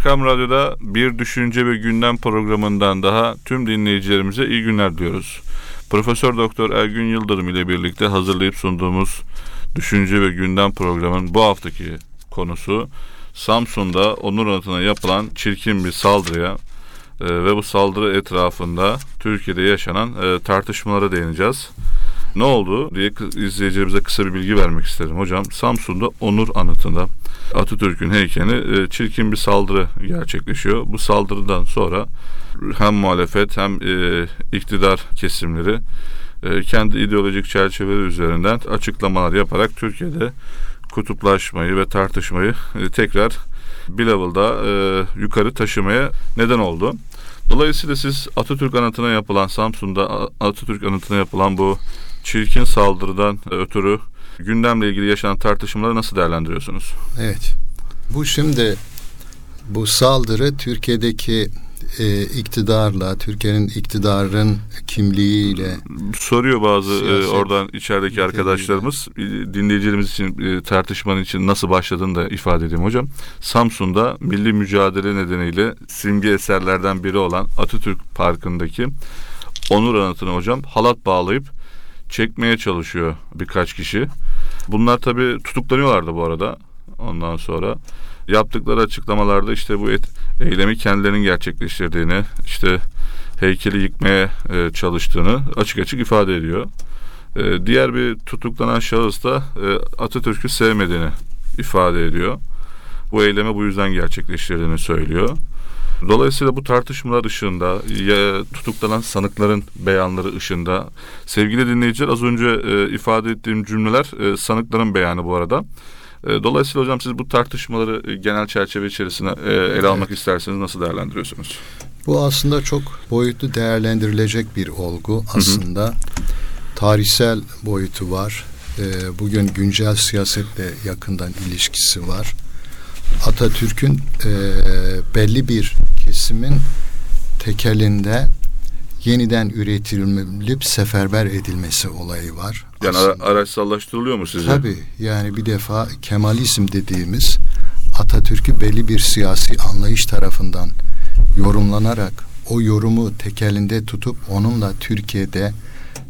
Erkam Radyo'da bir düşünce ve gündem programından daha tüm dinleyicilerimize iyi günler diyoruz. Profesör Doktor Ergün Yıldırım ile birlikte hazırlayıp sunduğumuz Düşünce ve Gündem programının bu haftaki konusu Samsun'da onur anıtına yapılan çirkin bir saldırıya e, ve bu saldırı etrafında Türkiye'de yaşanan e, tartışmalara değineceğiz. Ne oldu diye izleyicilerimize kısa bir bilgi vermek isterim hocam. Samsun'da Onur Anıtı'nda Atatürk'ün heykeline e, çirkin bir saldırı gerçekleşiyor. Bu saldırıdan sonra hem muhalefet hem e, iktidar kesimleri e, kendi ideolojik çerçeveleri üzerinden açıklamalar yaparak Türkiye'de kutuplaşmayı ve tartışmayı tekrar bir level'da yukarı taşımaya neden oldu. Dolayısıyla siz Atatürk anıtına yapılan Samsun'da Atatürk anıtına yapılan bu çirkin saldırıdan ötürü gündemle ilgili yaşanan tartışmaları nasıl değerlendiriyorsunuz? Evet. Bu şimdi bu saldırı Türkiye'deki e, iktidarla, Türkiye'nin iktidarın kimliğiyle soruyor bazı e, oradan içerideki arkadaşlarımız dinleyicilerimiz için e, tartışmanın için nasıl başladığını da ifade edeyim hocam. Samsun'da milli mücadele nedeniyle simge eserlerden biri olan Atatürk Parkı'ndaki Onur Anıtı'na hocam halat bağlayıp çekmeye çalışıyor birkaç kişi. Bunlar tabi tutuklanıyorlardı bu arada. Ondan sonra yaptıkları açıklamalarda işte bu et, eylemi kendilerinin gerçekleştirdiğini, işte heykeli yıkmaya e, çalıştığını açık açık ifade ediyor. E, diğer bir tutuklanan şahıs da e, Atatürk'ü sevmediğini ifade ediyor. Bu eylemi bu yüzden gerçekleştirdiğini söylüyor. Dolayısıyla bu tartışmalar ışığında ya tutuklanan sanıkların beyanları ışığında sevgili dinleyiciler az önce e, ifade ettiğim cümleler e, sanıkların beyanı bu arada. E, dolayısıyla hocam siz bu tartışmaları e, genel çerçeve içerisine e, ele almak evet. isterseniz nasıl değerlendiriyorsunuz? Bu aslında çok boyutlu değerlendirilecek bir olgu aslında. Hı hı. Tarihsel boyutu var. Bugün güncel siyasetle yakından ilişkisi var. Atatürk'ün belli bir kesimin tekelinde yeniden üretilip seferber edilmesi olayı var. Yani Aslında. araçsallaştırılıyor mu sizce? Tabii yani bir defa Kemalizm dediğimiz Atatürk'ü belli bir siyasi anlayış tarafından yorumlanarak o yorumu tekelinde tutup onunla Türkiye'de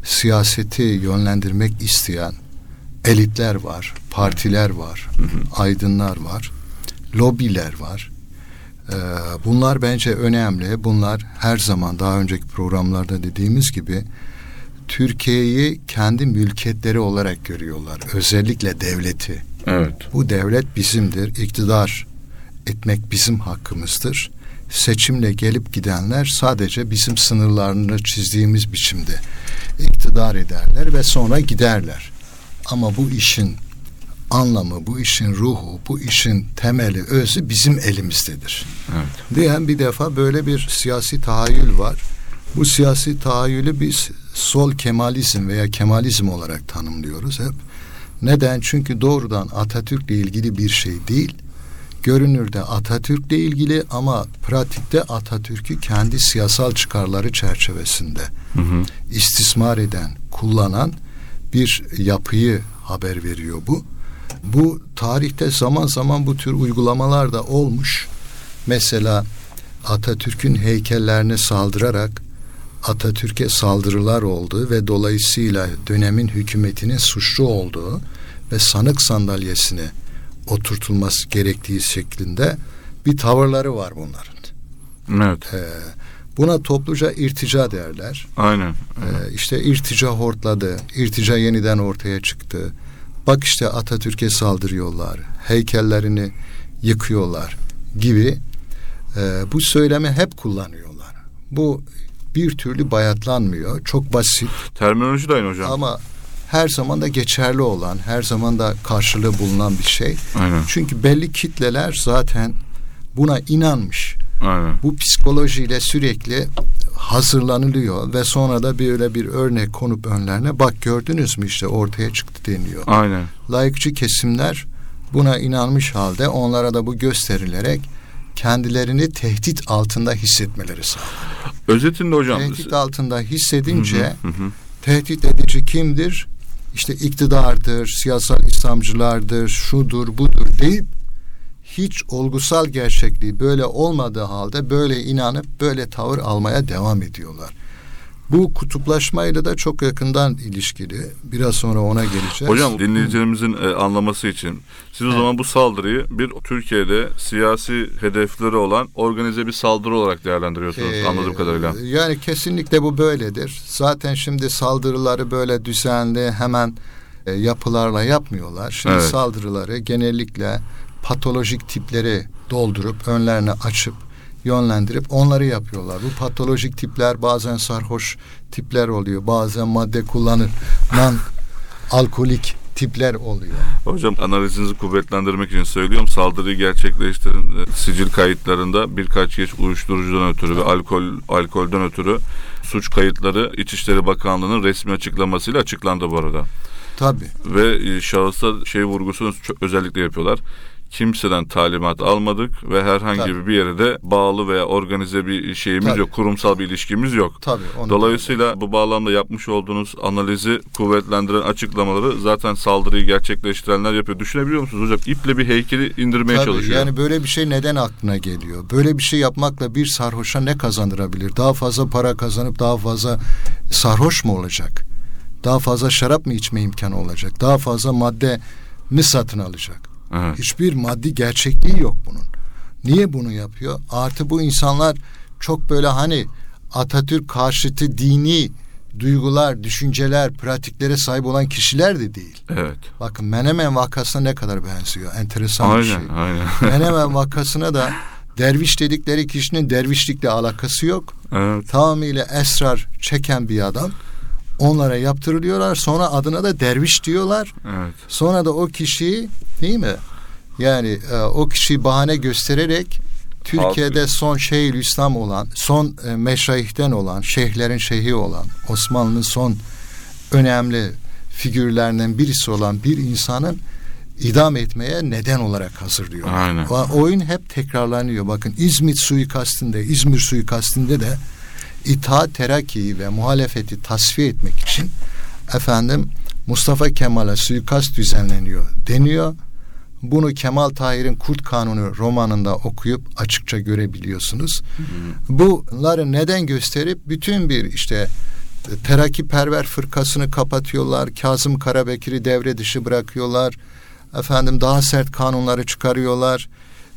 siyaseti yönlendirmek isteyen elitler var, partiler var, hı hı. aydınlar var, lobiler var. Ee, bunlar bence önemli. Bunlar her zaman daha önceki programlarda dediğimiz gibi Türkiye'yi kendi mülkiyetleri olarak görüyorlar. Özellikle devleti. Evet. Bu devlet bizimdir. İktidar etmek bizim hakkımızdır. Seçimle gelip gidenler sadece bizim sınırlarını çizdiğimiz biçimde iktidar ederler ve sonra giderler. Ama bu işin anlamı, bu işin ruhu, bu işin temeli, özü bizim elimizdedir. Evet. Diyen bir defa böyle bir siyasi tahayyül var. Bu siyasi tahayyülü biz sol kemalizm veya kemalizm olarak tanımlıyoruz hep. Neden? Çünkü doğrudan Atatürk'le ilgili bir şey değil. Görünürde Atatürk'le ilgili ama pratikte Atatürk'ü kendi siyasal çıkarları çerçevesinde hı hı. istismar eden, kullanan bir yapıyı haber veriyor bu. Bu tarihte zaman zaman bu tür uygulamalar da olmuş. Mesela Atatürk'ün heykellerine saldırarak Atatürk'e saldırılar oldu ve dolayısıyla dönemin hükümetinin suçlu olduğu ve sanık sandalyesine oturtulması gerektiği şeklinde bir tavırları var bunların. Evet. Ee, buna topluca irtica derler. Aynen. aynen. Ee, işte irtica hortladı, irtica yeniden ortaya çıktı. Bak işte Atatürk'e saldırıyorlar, heykellerini yıkıyorlar gibi e, bu söylemi hep kullanıyorlar. Bu bir türlü bayatlanmıyor. Çok basit. Terminoloji de aynı hocam. Ama her zaman da geçerli olan, her zaman da karşılığı bulunan bir şey. Aynen. Çünkü belli kitleler zaten buna inanmış. Aynen. Bu psikolojiyle sürekli hazırlanılıyor ve sonra da böyle bir örnek konup önlerine bak gördünüz mü işte ortaya çıktı deniyor. Aynen. Layıkçı kesimler buna inanmış halde onlara da bu gösterilerek kendilerini tehdit altında hissetmeleri sağlanıyor. Özetinde hocam. Tehdit altında hissedince hı hı hı. tehdit edici kimdir? İşte iktidardır, siyasal İslamcılardır, şudur, budur deyip hiç olgusal gerçekliği böyle olmadığı halde böyle inanıp böyle tavır almaya devam ediyorlar. Bu kutuplaşmayla da çok yakından ilişkili. Biraz sonra ona geleceğiz. Hocam dinleyicilerimizin e, anlaması için siz o zaman bu saldırıyı bir Türkiye'de siyasi hedefleri olan organize bir saldırı olarak değerlendiriyorsunuz ee, anladığım kadarıyla. Yani kesinlikle bu böyledir. Zaten şimdi saldırıları böyle düzenli hemen e, yapılarla yapmıyorlar. Şimdi evet. saldırıları genellikle patolojik tipleri doldurup önlerini açıp yönlendirip onları yapıyorlar. Bu patolojik tipler bazen sarhoş tipler oluyor. Bazen madde kullanılan alkolik tipler oluyor. Hocam analizinizi kuvvetlendirmek için söylüyorum. Saldırıyı gerçekleştirin e, sicil kayıtlarında birkaç geç uyuşturucudan ötürü ve alkol alkolden ötürü suç kayıtları İçişleri Bakanlığı'nın resmi açıklamasıyla açıklandı bu arada. Tabii. Ve e, şahısta şey vurgusunu çok özellikle yapıyorlar kimseden talimat almadık ve herhangi Tabii. bir yere de bağlı veya organize bir şeyimiz Tabii. yok. Kurumsal bir ilişkimiz yok. Tabii, Dolayısıyla da. bu bağlamda yapmış olduğunuz analizi kuvvetlendiren açıklamaları zaten saldırıyı gerçekleştirenler yapıyor. Düşünebiliyor musunuz hocam? İple bir heykeli indirmeye Tabii, çalışıyor. Yani böyle bir şey neden aklına geliyor? Böyle bir şey yapmakla bir sarhoşa ne kazandırabilir? Daha fazla para kazanıp daha fazla sarhoş mu olacak? Daha fazla şarap mı içme imkanı olacak? Daha fazla madde mi satın alacak? Evet. Hiçbir maddi gerçekliği yok bunun. Niye bunu yapıyor? Artı bu insanlar çok böyle hani Atatürk karşıtı dini duygular, düşünceler, pratiklere sahip olan kişiler de değil. Evet. Bakın Menemen vakasına ne kadar benziyor. Enteresan aynen, bir şey. Aynen. Menemen vakasına da derviş dedikleri kişinin dervişlikle alakası yok. Evet. Tamamıyla esrar çeken bir adam. Onlara yaptırılıyorlar. Sonra adına da derviş diyorlar. Evet. Sonra da o kişiyi değil mi? Yani e, o kişiyi bahane göstererek Türkiye'de son şeyh İslam olan, son e, meşayihten olan, şeyhlerin şeyhi olan, Osmanlı'nın son önemli figürlerinden birisi olan bir insanın idam etmeye neden olarak hazırlıyor. Aynen. O oyun hep tekrarlanıyor. Bakın İzmit suikastinde, İzmir suikastinde de İttihat Terakki'yi ve muhalefeti tasfiye etmek için efendim Mustafa Kemal'e suikast düzenleniyor deniyor. Bunu Kemal Tahir'in Kurt Kanunu romanında okuyup açıkça görebiliyorsunuz. Hı hı. Bunları neden gösterip bütün bir işte Terakki Perver fırkasını kapatıyorlar. Kazım Karabekir'i devre dışı bırakıyorlar. Efendim daha sert kanunları çıkarıyorlar.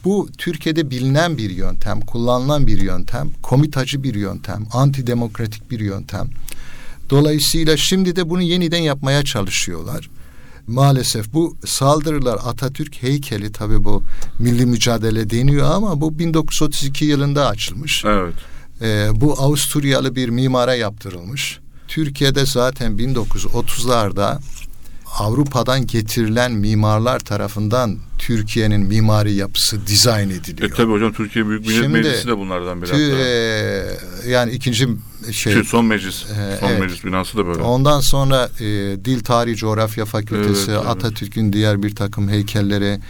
Bu Türkiye'de bilinen bir yöntem, kullanılan bir yöntem, komitacı bir yöntem, antidemokratik bir yöntem. Dolayısıyla şimdi de bunu yeniden yapmaya çalışıyorlar. Maalesef bu saldırılar Atatürk heykeli tabi bu milli mücadele deniyor ama bu 1932 yılında açılmış. Evet. Ee, bu Avusturyalı bir mimara yaptırılmış. Türkiye'de zaten 1930'larda Avrupa'dan getirilen mimarlar tarafından Türkiye'nin mimari yapısı dizayn ediliyor. E tabi hocam Türkiye Büyük Millet Şimdi, Meclisi de bunlardan biri. Tü, e, yani ikinci şey. Şu son meclis. E, son evet. meclis binası da böyle. Ondan sonra e, Dil Tarihi Coğrafya Fakültesi, evet, Atatürk'ün evet. diğer bir takım heykelleri. Hmm.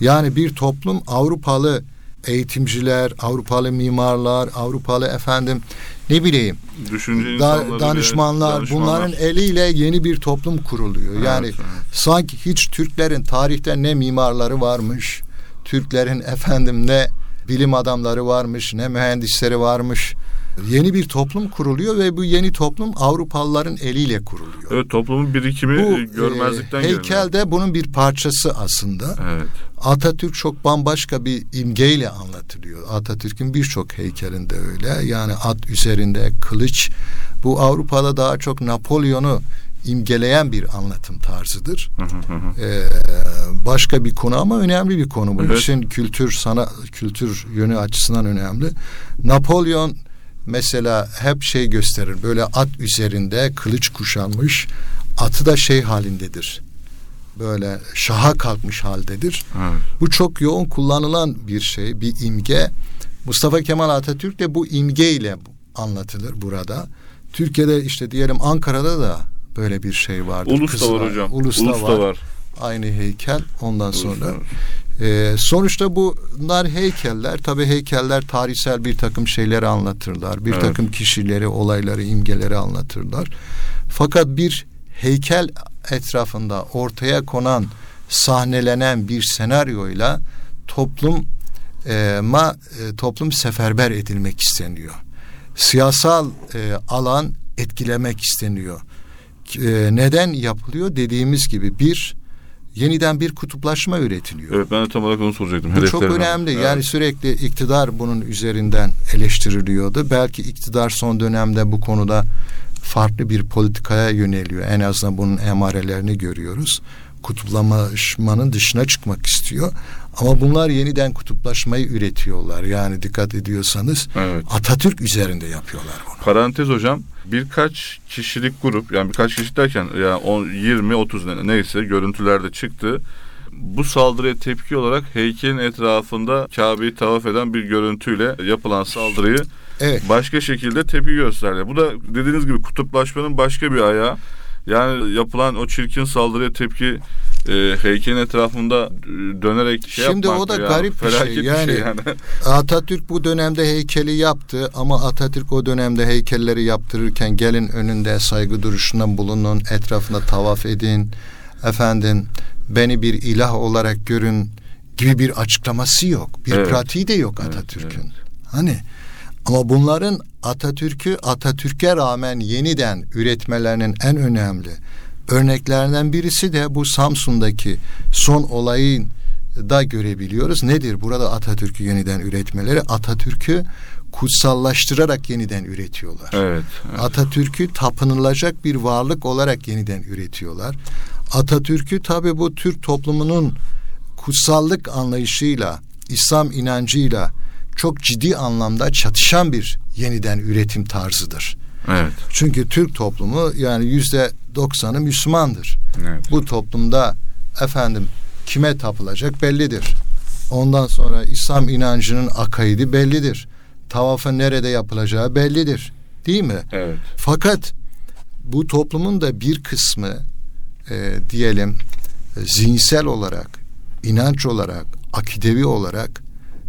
Yani bir toplum Avrupalı eğitimciler, Avrupalı mimarlar, Avrupalı efendim ne bileyim Düşünce da, danışmanlar, danışmanlar bunların eliyle yeni bir toplum kuruluyor. Evet, yani evet. sanki hiç Türklerin tarihte ne mimarları varmış, Türklerin efendim ne bilim adamları varmış, ne mühendisleri varmış. Yeni bir toplum kuruluyor ve bu yeni toplum Avrupalıların eliyle kuruluyor. Evet toplumun birikimi bu, görmezlikten e, Heykel de bunun bir parçası aslında. Evet. Atatürk çok bambaşka bir imgeyle anlatılıyor. Atatürk'ün birçok heykelinde öyle. Yani at üzerinde kılıç. Bu Avrupa'da daha çok Napolyon'u imgeleyen bir anlatım tarzıdır. ee, başka bir konu ama önemli bir konu bu. Evet. İşin kültür sana kültür yönü açısından önemli. Napolyon mesela hep şey gösterir. Böyle at üzerinde kılıç kuşanmış. Atı da şey halindedir. Böyle şaha kalkmış haldedir. Evet. Bu çok yoğun kullanılan bir şey, bir imge. Mustafa Kemal Atatürk de bu imgeyle anlatılır burada. Türkiye'de işte diyelim Ankara'da da böyle bir şey vardır. Ulus'ta var hocam. Ulus'ta, Ulus'ta var. var. Aynı heykel. Ondan Ulus'ta sonra var. Ee, sonuçta bunlar heykeller. Tabii heykeller tarihsel bir takım şeyleri anlatırlar. Bir evet. takım kişileri, olayları, imgeleri anlatırlar. Fakat bir heykel etrafında ortaya konan, sahnelenen bir senaryoyla toplum e, ma e, toplum seferber edilmek isteniyor. Siyasal e, alan etkilemek isteniyor. E, neden yapılıyor? Dediğimiz gibi bir yeniden bir kutuplaşma üretiliyor. Evet ben de tam olarak onu soracaktım. Bu çok önemli. Evet. Yani sürekli iktidar bunun üzerinden eleştiriliyordu. Belki iktidar son dönemde bu konuda farklı bir politikaya yöneliyor. En azından bunun emarelerini görüyoruz. Kutuplaşmanın dışına çıkmak istiyor. Ama bunlar yeniden kutuplaşmayı üretiyorlar. Yani dikkat ediyorsanız evet. Atatürk üzerinde yapıyorlar bunu. Parantez hocam birkaç kişilik grup yani birkaç kişi derken yani 20 30 neyse görüntülerde çıktı. Bu saldırıya tepki olarak heykelin etrafında Kabe'yi tavaf eden bir görüntüyle yapılan saldırıyı evet. başka şekilde tepki gösterdi. Bu da dediğiniz gibi kutuplaşmanın başka bir ayağı. Yani yapılan o çirkin saldırıya tepki e, heykelin etrafında dönerek şey Şimdi o da yani, garip bir şey. Yani, bir şey yani. Atatürk bu dönemde heykeli yaptı ama Atatürk o dönemde heykelleri yaptırırken gelin önünde saygı duruşunda bulunun, etrafında tavaf edin. Efendim beni bir ilah olarak görün gibi bir açıklaması yok. Bir evet. pratiği de yok Atatürk'ün. Evet, evet. Hani ama bunların Atatürk'ü Atatürk'e rağmen yeniden üretmelerinin en önemli örneklerinden birisi de bu Samsun'daki son olayın da görebiliyoruz. Nedir? Burada Atatürk'ü yeniden üretmeleri Atatürk'ü kutsallaştırarak yeniden üretiyorlar. Evet, evet. Atatürk'ü tapınılacak bir varlık olarak yeniden üretiyorlar. Atatürk'ü tabi bu Türk toplumunun kutsallık anlayışıyla, İslam inancıyla çok ciddi anlamda çatışan bir yeniden üretim tarzıdır. Evet. Çünkü Türk toplumu yani yüzde doksanı Müslümandır. Evet. Bu toplumda efendim kime tapılacak bellidir. Ondan sonra İslam inancının akaidi bellidir. Tavafın nerede yapılacağı bellidir. Değil mi? Evet. Fakat bu toplumun da bir kısmı e, diyelim e, zihinsel olarak, inanç olarak, akidevi olarak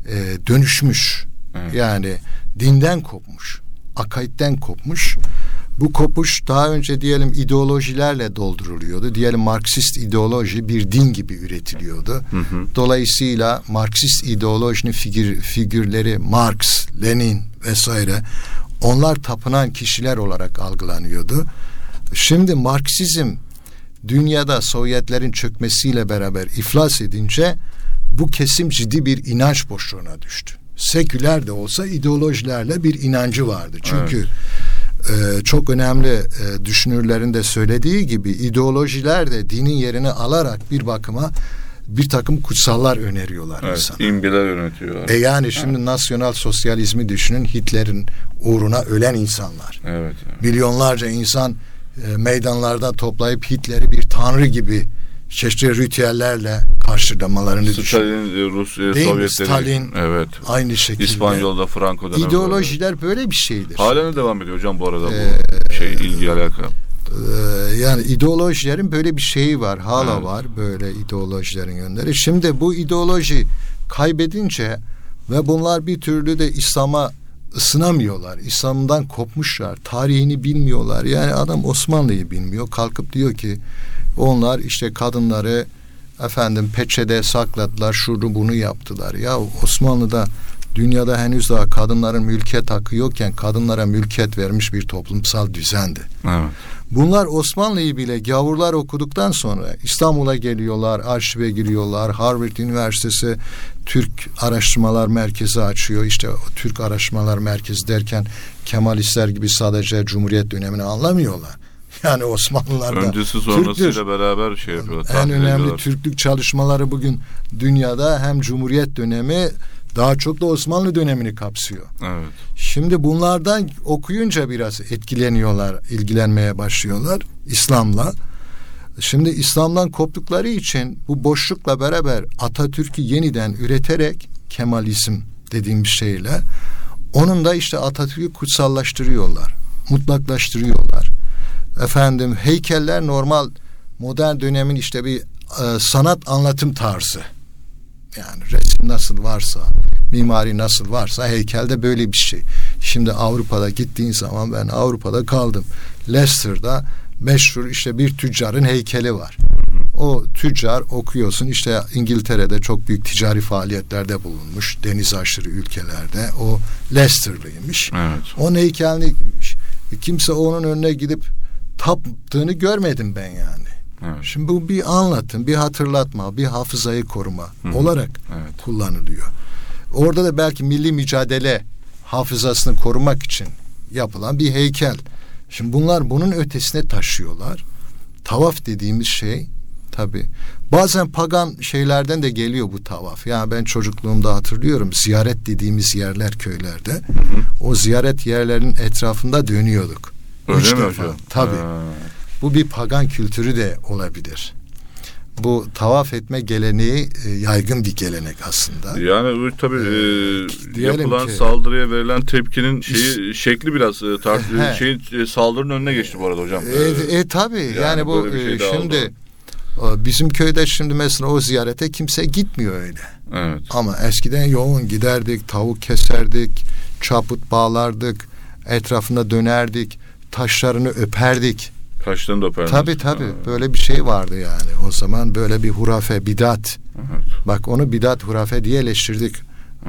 e, dönüşmüş. Evet. Yani dinden kopmuş, akaitten kopmuş. Bu kopuş daha önce diyelim ideolojilerle dolduruluyordu. Diyelim Marksist ideoloji bir din gibi üretiliyordu. Hı hı. Dolayısıyla Marksist ideolojinin figür, figürleri Marx, Lenin vesaire onlar tapınan kişiler olarak algılanıyordu. Şimdi Marksizm dünyada Sovyetlerin çökmesiyle beraber iflas edince bu kesim ciddi bir inanç boşluğuna düştü. Seküler de olsa ideolojilerle bir inancı vardı. Çünkü evet. e, çok önemli e, düşünürlerin de söylediği gibi ideolojiler de dinin yerini alarak bir bakıma bir takım kutsallar öneriyorlar evet, insana. İmgeler yönetiyorlar. E yani şimdi evet. nasyonel sosyalizmi düşünün Hitler'in uğruna ölen insanlar. Evet. evet. Milyonlarca insan e, meydanlarda toplayıp Hitler'i bir tanrı gibi çeşitli ritüellerle karşılamalarını Stalin, düşün. Rusya, Değil Sovyetleri. Stalin evet. aynı şekilde. İspanyol'da Franco dönemi. İdeolojiler böyle. bir şeydir. Halen devam ediyor hocam bu arada bu ee, şey ilgi alaka. E, yani ideolojilerin böyle bir şeyi var. Hala evet. var böyle ideolojilerin yönleri. Şimdi bu ideoloji kaybedince ve bunlar bir türlü de İslam'a ısınamıyorlar. İslam'dan kopmuşlar. Tarihini bilmiyorlar. Yani adam Osmanlı'yı bilmiyor. Kalkıp diyor ki onlar işte kadınları efendim peçede sakladılar, şunu bunu yaptılar. Ya Osmanlı'da dünyada henüz daha kadınların mülkiyet hakkı yokken kadınlara mülkiyet vermiş bir toplumsal düzendi. Evet. Bunlar Osmanlı'yı bile gavurlar okuduktan sonra İstanbul'a geliyorlar, arşive giriyorlar. Harvard Üniversitesi Türk Araştırmalar Merkezi açıyor. İşte Türk Araştırmalar Merkezi derken Kemalistler gibi sadece Cumhuriyet dönemini anlamıyorlar. Yani Osmanlılar'da Öncesi sonrasıyla Türktür. beraber şey yapıyorlar. En önemli ediyorlar. Türklük çalışmaları bugün dünyada hem Cumhuriyet dönemi daha çok da Osmanlı dönemini kapsıyor. Evet. Şimdi bunlardan okuyunca biraz etkileniyorlar, ilgilenmeye başlıyorlar İslam'la. Şimdi İslam'dan koptukları için bu boşlukla beraber Atatürk'ü yeniden üreterek Kemalizm dediğim bir şeyle onun da işte Atatürk'ü kutsallaştırıyorlar, mutlaklaştırıyorlar. Efendim heykeller normal modern dönemin işte bir e, sanat anlatım tarzı. Yani resim nasıl varsa, mimari nasıl varsa heykelde böyle bir şey. Şimdi Avrupa'da gittiğin zaman ben Avrupa'da kaldım. Leicester'da meşhur işte bir tüccarın heykeli var. o tüccar okuyorsun işte İngiltere'de çok büyük ticari faaliyetlerde bulunmuş deniz aşırı ülkelerde o Leicester'lıymış. Evet. O heykeliymiş. Kimse onun önüne gidip taptığını görmedim ben yani. Evet. Şimdi bu bir anlatım, bir hatırlatma, bir hafızayı koruma Hı. olarak Evet. kullanılıyor. Orada da belki milli mücadele hafızasını korumak için yapılan bir heykel. Şimdi bunlar bunun ötesine taşıyorlar. Tavaf dediğimiz şey tabi bazen pagan şeylerden de geliyor bu tavaf. Yani ben çocukluğumda hatırlıyorum ziyaret dediğimiz yerler köylerde. O ziyaret yerlerinin etrafında dönüyorduk. Öyle Üç mi defa. hocam? Tabii. Ha. Bu bir pagan kültürü de olabilir. Bu tavaf etme geleneği e, yaygın bir gelenek aslında. Yani bu tabii e, diyelim yapılan ki- saldırıya verilen tepkinin şeyi şekli biraz e, tart He. şeyin e, saldırının önüne geçti bu arada hocam. E, e tabii yani, bu böyle bir şey e, şimdi oldu. bizim köyde şimdi mesela o ziyarete kimse gitmiyor öyle. Evet. Ama eskiden yoğun giderdik, tavuk keserdik, çaput bağlardık, etrafında dönerdik, taşlarını öperdik. Kaşlarını da öperdiniz. Tabii tabii Ha, böyle bir şey vardı yani. O zaman böyle bir hurafe, bidat. Evet. Bak onu bidat hurafe diye eleştirdik.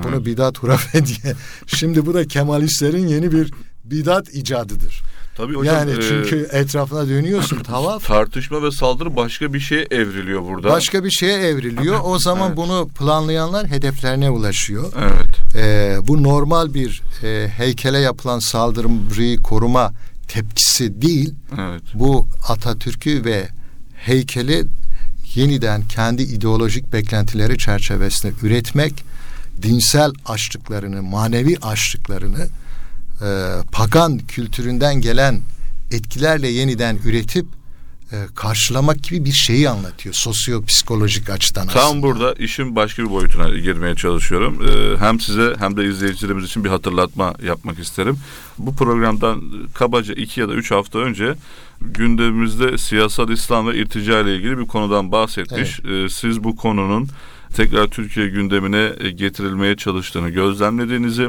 Bunu Evet. bidat hurafe diye. Şimdi bu da Kemalistlerin yeni bir bidat icadıdır. Tabii hocam. yani e, çünkü etrafına dönüyorsun tavaf tartışma ve saldırı başka bir şeye evriliyor burada. başka bir şeye evriliyor. O zaman Evet. bunu planlayanlar hedeflerine ulaşıyor. Evet. Ee, bu normal bir e, heykele yapılan saldırıyı koruma tepkisi değil. Evet. Bu Atatürk'ü ve heykeli yeniden kendi ideolojik beklentileri çerçevesinde üretmek, dinsel açlıklarını, manevi açlıklarını e, pagan kültüründen gelen etkilerle yeniden üretip e, karşılamak gibi bir şeyi anlatıyor sosyo-psikolojik açıdan Tam aslında. burada işin başka bir boyutuna girmeye çalışıyorum. Ee, hem size hem de izleyicilerimiz için bir hatırlatma yapmak isterim. Bu programdan kabaca iki ya da üç hafta önce gündemimizde siyasal İslam ve irtica ile ilgili bir konudan bahsetmiş. Ee, siz bu konunun tekrar Türkiye gündemine getirilmeye çalıştığını gözlemlediğinizi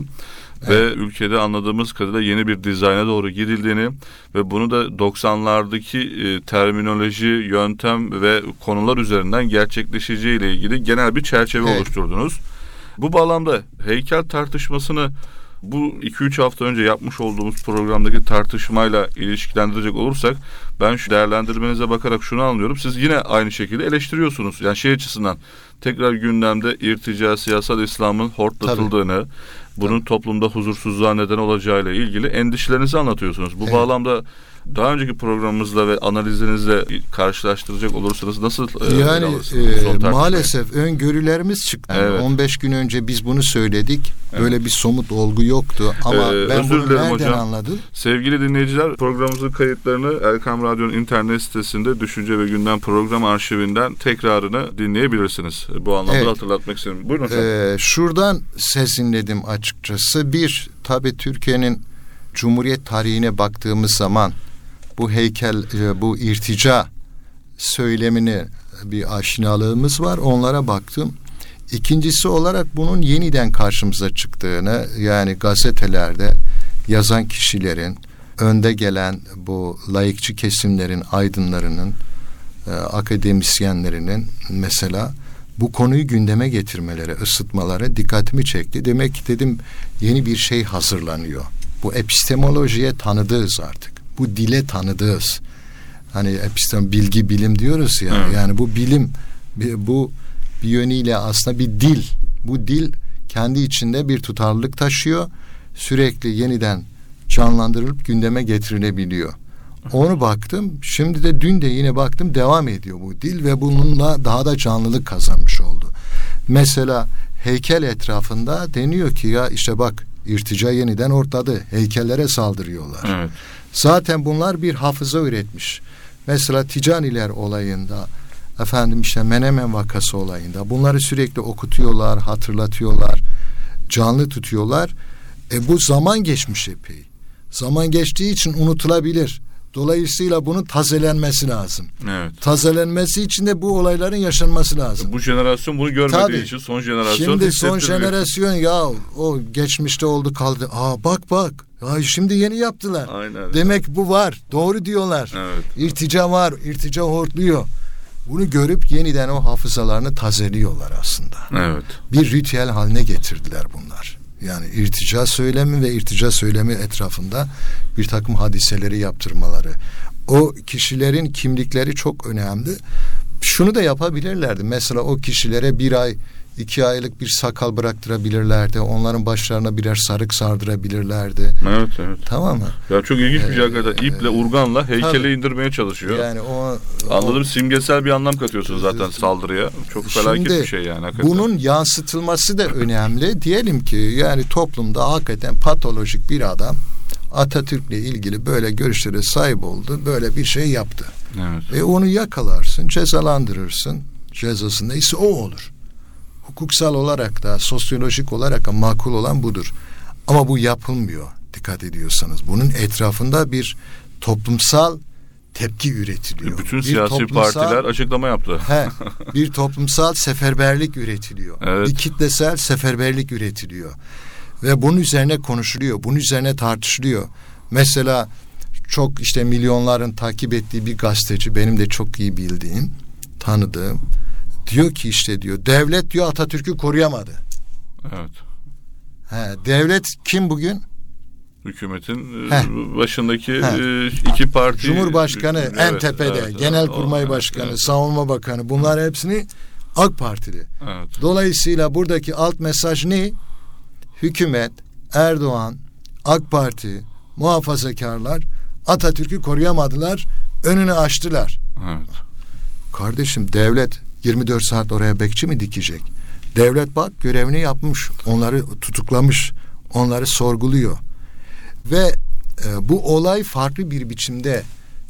ve ülkede anladığımız kadarıyla yeni bir dizayna doğru gidildiğini ve bunu da 90'lardaki e, terminoloji, yöntem ve konular üzerinden gerçekleşeceği ile ilgili genel bir çerçeve Evet. oluşturdunuz. Bu bağlamda heykel tartışmasını bu 2-3 hafta önce yapmış olduğumuz programdaki tartışmayla ilişkilendirecek olursak ben şu değerlendirmenize bakarak şunu anlıyorum. Siz yine aynı şekilde eleştiriyorsunuz. Yani şey açısından tekrar gündemde irtica siyasal İslam'ın hortlatıldığını, bunun toplumda huzursuzluğa neden olacağıyla ilgili endişelerinizi anlatıyorsunuz. Bu Evet. bağlamda daha önceki programımızla ve analizinizle karşılaştıracak olursanız nasıl e, Yani e, maalesef öngörülerimiz çıktı. Evet. 15 gün önce biz bunu söyledik. Böyle bir somut olgu yoktu. Ama Ee, ben özür bunu nereden hocam. anladım? Sevgili dinleyiciler programımızın kayıtlarını Erkam Radyo'nun internet sitesinde Düşünce ve Gündem program arşivinden tekrarını dinleyebilirsiniz. Bu anlamda Evet. hatırlatmak istedim. Buyurun hocam. Ee, şuradan sezinledim açıkçası. Bir, tabii Türkiye'nin Cumhuriyet tarihine baktığımız zaman bu heykel, e, bu irtica söylemini bir aşinalığımız var. Onlara baktım. İkincisi olarak bunun yeniden karşımıza çıktığını yani gazetelerde yazan kişilerin önde gelen bu layıkçı kesimlerin aydınlarının e, akademisyenlerinin mesela bu konuyu gündeme getirmeleri, ısıtmaları dikkatimi çekti. Demek ki dedim yeni bir şey hazırlanıyor. Bu epistemolojiye tanıdığız artık. Bu dile tanıdığız. Hani epistem bilgi bilim diyoruz ya. Evet. Yani bu bilim bu bir yönüyle aslında bir dil. Bu dil kendi içinde bir tutarlılık taşıyor. Sürekli yeniden canlandırılıp gündeme getirilebiliyor. Onu baktım. Şimdi de dün de yine baktım devam ediyor bu dil ve bununla daha da canlılık kazanmış oldu. Mesela heykel etrafında deniyor ki ya işte bak irtica yeniden ortadı. Heykellere saldırıyorlar. evet. Zaten bunlar bir hafıza üretmiş. Mesela Ticaniler olayında efendim işte Menemen vakası olayında bunları sürekli okutuyorlar, hatırlatıyorlar, canlı tutuyorlar. E bu zaman geçmiş epey. Zaman geçtiği için unutulabilir. Dolayısıyla bunun tazelenmesi lazım. Evet. Tazelenmesi için de bu olayların yaşanması lazım. Bu jenerasyon bunu görmediği Tabii. için son jenerasyon Şimdi son jenerasyon ya o geçmişte oldu kaldı. Aa bak bak. Ya şimdi yeni yaptılar. Aynen. Demek bu var. Doğru diyorlar. Evet. İrtica var. irtica hortluyor. Bunu görüp yeniden o hafızalarını tazeliyorlar aslında. Evet. Bir ritüel haline getirdiler bunlar. Yani irtica söylemi ve irtica söylemi etrafında bir takım hadiseleri yaptırmaları. O kişilerin kimlikleri çok önemli. Şunu da yapabilirlerdi. Mesela o kişilere bir ay iki aylık bir sakal bıraktırabilirlerdi. Onların başlarına birer sarık sardırabilirlerdi. Evet evet. Tamam mı? Ya çok ilginç bir şey hakikaten. İple, urganla heykeli tabii. indirmeye çalışıyor. Yani o Anladım simgesel bir anlam katıyorsun zaten saldırıya. Çok felaket Şimdi bir şey yani hakikaten. Bunun yansıtılması da önemli. Diyelim ki yani toplumda hakikaten patolojik bir adam Atatürk'le ilgili böyle görüşlere sahip oldu. Böyle bir şey yaptı. Evet. Ve onu yakalarsın, cezalandırırsın. Cezası neyse o olur. Hukuksal olarak da, sosyolojik olarak da makul olan budur. Ama bu yapılmıyor dikkat ediyorsanız. Bunun etrafında bir toplumsal tepki üretiliyor. Bütün Bir siyasi toplumsal- partiler açıklama yaptı. He, bir toplumsal seferberlik üretiliyor. Evet. Bir kitlesel seferberlik üretiliyor. Ve bunun üzerine konuşuluyor. Bunun üzerine tartışılıyor. Mesela çok işte milyonların takip ettiği bir gazeteci benim de çok iyi bildiğim, tanıdığım diyor ki işte diyor devlet diyor Atatürk'ü koruyamadı. Evet. He, devlet kim bugün? Hükümetin Heh. e, başındaki Heh. e, iki parti Cumhurbaşkanı Evet, en tepede, evet, Genelkurmay evet, Başkanı, evet, Savunma Bakanı bunlar hepsini AK Partili. Evet. Dolayısıyla buradaki alt mesaj ne? Hükümet, Erdoğan, AK Parti, muhafazakarlar Atatürk'ü koruyamadılar, önünü açtılar. Evet. Kardeşim devlet 24 saat oraya bekçi mi dikecek? Devlet bak görevini yapmış, onları tutuklamış, onları sorguluyor. Ve e, bu olay farklı bir biçimde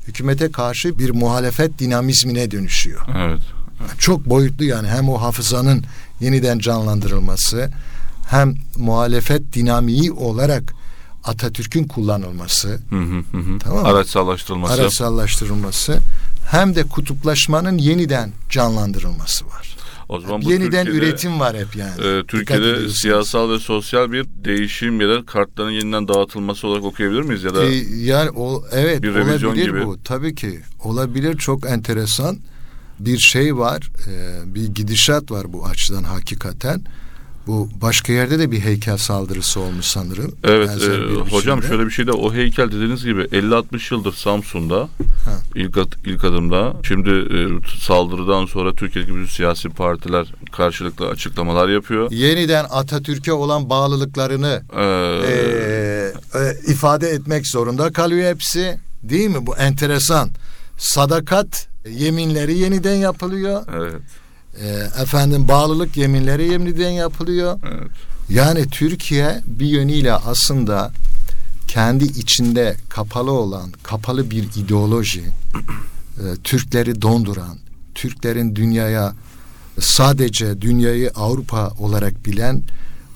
hükümete karşı bir muhalefet dinamizmine dönüşüyor. Evet. Çok boyutlu yani hem o hafızanın yeniden canlandırılması hem muhalefet dinamiği olarak Atatürk'ün kullanılması, Hı hı hı hı. Tamam mı? Araçsallaştırılması. araçsallaştırılması hem de kutuplaşmanın yeniden canlandırılması var. O zaman bu yeniden Türkiye'de, üretim var hep yani. e, Türkiye'de siyasal ve sosyal bir değişim ya da kartların yeniden dağıtılması olarak okuyabilir miyiz ya da Ee, yani o evet Bir olabilir gibi. bu. Tabii ki olabilir çok enteresan bir şey var. e, bir gidişat var bu açıdan hakikaten. Bu başka yerde de bir heykel saldırısı olmuş sanırım. Evet e, hocam şöyle bir şey de o heykel dediğiniz gibi 50-60 yıldır Samsun'da Ha. ilk, at- ilk adımda şimdi e, saldırıdan sonra Türkiye'deki bütün siyasi partiler karşılıklı açıklamalar yapıyor. yeniden Atatürk'e olan bağlılıklarını Ee, e, e, ifade etmek zorunda kalıyor hepsi. Değil mi? Bu enteresan. Sadakat yeminleri yeniden yapılıyor. evet, E, efendim bağlılık yeminleri yeniden yapılıyor. evet. Yani Türkiye bir yönüyle aslında kendi içinde kapalı olan, kapalı bir ideoloji, e, Türkleri donduran, Türklerin dünyaya sadece dünyayı Avrupa olarak bilen,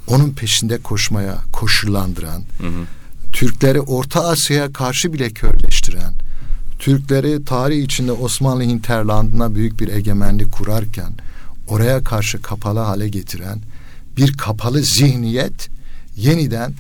onun peşinde koşmaya koşullandıran, Hı hı. Türkleri Orta Asya'ya karşı bile körleştiren, Türkleri tarih içinde Osmanlı hinterlandına büyük bir egemenlik kurarken oraya karşı kapalı hale getiren bir kapalı zihniyet yeniden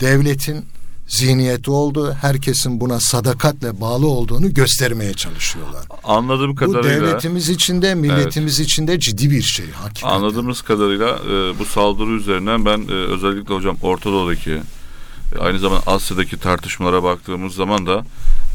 devletin zihniyeti oldu. Herkesin buna sadakatle bağlı olduğunu göstermeye çalışıyorlar. Anladığım Bu kadarıyla devletimiz içinde, milletimiz içinde ciddi bir şey hakikaten. anladığımız kadarıyla e, bu saldırı üzerinden ben e, özellikle hocam Orta Doğu'daki aynı zamanda Asya'daki tartışmalara baktığımız zaman da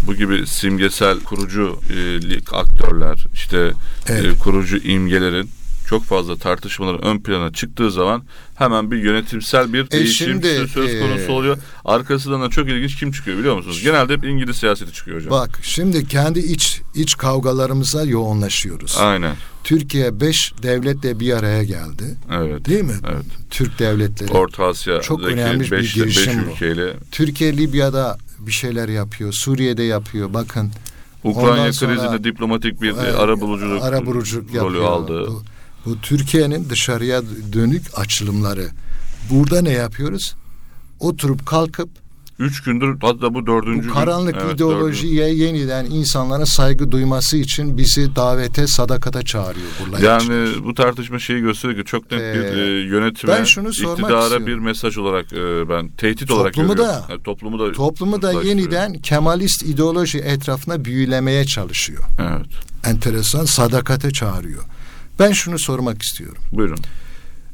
bu gibi simgesel kurucu e, aktörler işte e, Evet. kurucu imgelerin çok fazla tartışmaların ön plana çıktığı zaman hemen bir yönetimsel bir değişim şimdi, söz- e, konusu oluyor. Arkasından da çok ilginç kim çıkıyor biliyor musunuz? Genelde hep İngiliz siyaseti çıkıyor hocam. Bak şimdi kendi iç iç kavgalarımıza yoğunlaşıyoruz. Aynen. Türkiye beş devletle bir araya geldi. Evet. Değil mi? Evet. Türk devletleri. Orta Asya'daki Çok önemli bir 5 girişim bu. ülkeyle Türkiye Libya'da bir şeyler yapıyor. Suriye'de yapıyor. Bakın Ukrayna Ondan sonra- krizinde diplomatik bir e, ara buluculuk ara buluculuk rolü yapıyor. aldı. Bu, bu Türkiye'nin dışarıya dönük açılımları. Burada ne yapıyoruz? Oturup kalkıp Üç gündür hatta bu dördüncü Bu karanlık gün. Evet, ideolojiye yeniden insanların saygı duyması için bizi davete, sadakata çağırıyor bu layık. Yani bu tartışma şeyi gösteriyor ki çok net bir Ee, e, yönetime, ben şunu iktidara istiyorum. bir mesaj olarak e, ben tehdit olarak Toplumu görüyorum. da- Yani toplumu da Toplumu da yeniden Kemalist ideoloji etrafına büyülemeye çalışıyor. Evet. Enteresan sadakate çağırıyor. Ben şunu sormak istiyorum. Buyurun.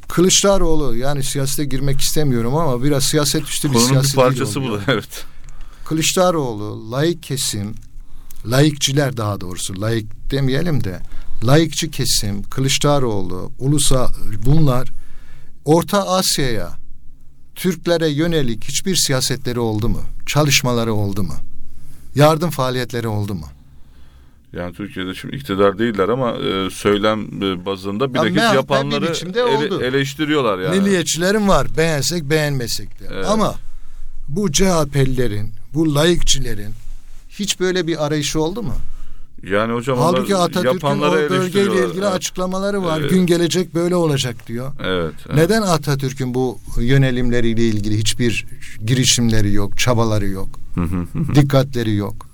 Kılıçdaroğlu yani siyasete girmek istemiyorum ama biraz siyaset üstü bir Konunun bir siyaset parçası bu da. Evet. Kılıçdaroğlu layık kesim, layıkçiler daha doğrusu layık demeyelim de layıkçı kesim, Kılıçdaroğlu, Ulusa bunlar Orta Asya'ya Türklere yönelik hiçbir siyasetleri oldu mu? Çalışmaları oldu mu? Yardım faaliyetleri oldu mu? Yani Türkiye'de şimdi iktidar değiller ama e, söylem e, bazında Ya bilakis bir yapanları biçimde ele- eleştiriyorlar yani. Milliyetçilerin var. Beğensek beğenmesek de. Evet. Ama bu CHP'lilerin, bu layıkçilerin hiç böyle bir arayışı oldu mu? Yani hocam Halbuki Atatürk'ün o bölgeyle ilgili Evet. açıklamaları var. Evet. Gün gelecek böyle olacak diyor. Evet. evet. Neden Atatürk'ün bu yönelimleriyle ilgili hiçbir girişimleri yok, çabaları yok, dikkatleri yok?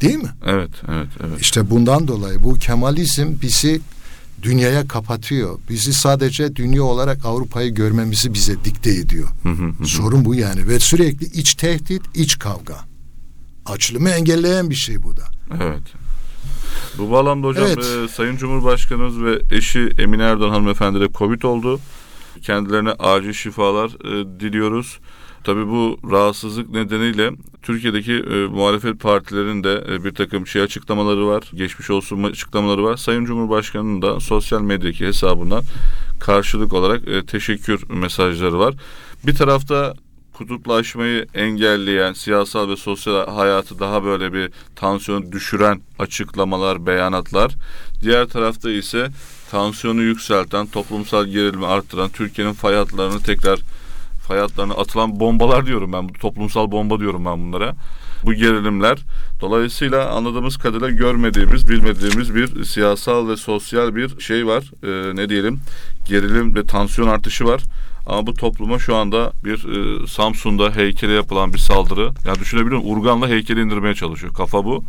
Değil mi? evet, evet, evet. İşte bundan dolayı bu Kemalizm bizi dünyaya kapatıyor. Bizi sadece dünya olarak Avrupa'yı görmemizi bize dikte ediyor. Hı hı hı. Sorun bu yani ve sürekli iç tehdit, iç kavga. Açılımı engelleyen bir şey bu da. Evet. Bu bağlamda hocam Evet. e, Sayın Cumhurbaşkanımız ve eşi Emine Erdoğan hanımefendi de Covid oldu. Kendilerine acil şifalar e, diliyoruz. Tabii bu rahatsızlık nedeniyle Türkiye'deki e, muhalefet partilerinin de e, bir takım şey açıklamaları var. Geçmiş olsun açıklamaları var. Sayın Cumhurbaşkanı'nın da sosyal medyadaki hesabından karşılık olarak e, teşekkür mesajları var. Bir tarafta kutuplaşmayı engelleyen, siyasal ve sosyal hayatı daha böyle bir tansiyonu düşüren açıklamalar, beyanatlar. Diğer tarafta ise tansiyonu yükselten, toplumsal gerilimi arttıran, Türkiye'nin fay hatlarını tekrar fay hatlarına atılan bombalar diyorum ben. Toplumsal bomba diyorum ben bunlara. Bu gerilimler dolayısıyla anladığımız kadarıyla görmediğimiz, bilmediğimiz bir siyasal ve sosyal bir şey var. Ee, ne diyelim? Gerilim ve tansiyon artışı var. Ama bu topluma şu anda bir e, Samsun'da heykele yapılan bir saldırı. Ya düşünebiliyor musun? Urganla heykeli indirmeye çalışıyor. Kafa bu.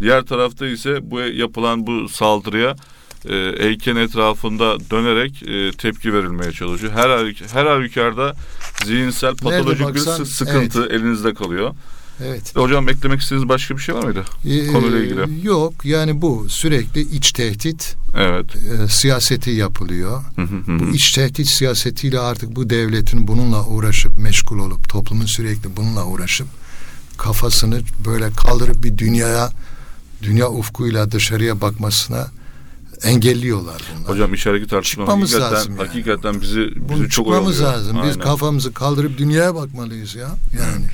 Diğer tarafta ise bu yapılan bu saldırıya e, heykelin etrafında dönerek e, tepki verilmeye çalışıyor. Her her halükarda zihinsel patolojik bir baksan, sı- sıkıntı elinizde kalıyor. Evet. Hocam eklemek istediğiniz başka bir şey var mıydı? Ee, Konuyla ilgili. Yok yani bu sürekli iç tehdit Evet. e, siyaseti yapılıyor. Hı hı hı. Bu iç tehdit siyasetiyle artık bu devletin bununla uğraşıp meşgul olup toplumun sürekli bununla uğraşıp kafasını böyle kaldırıp bir dünyaya dünya ufkuyla dışarıya bakmasına engelliyorlar bunlar. Hocam içerideki tartışma Çıkmamız hakikaten, lazım yani. hakikaten bizi, bizi Bunu çok çıkmamız oyalıyor. lazım. Biz Aynen. kafamızı kaldırıp dünyaya bakmalıyız ya. Yani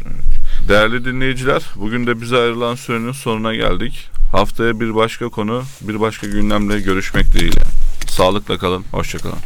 Değerli dinleyiciler, bugün de bize ayrılan sürenin sonuna geldik. Haftaya bir başka konu, bir başka gündemle görüşmek dileğiyle. Sağlıkla kalın, hoşçakalın.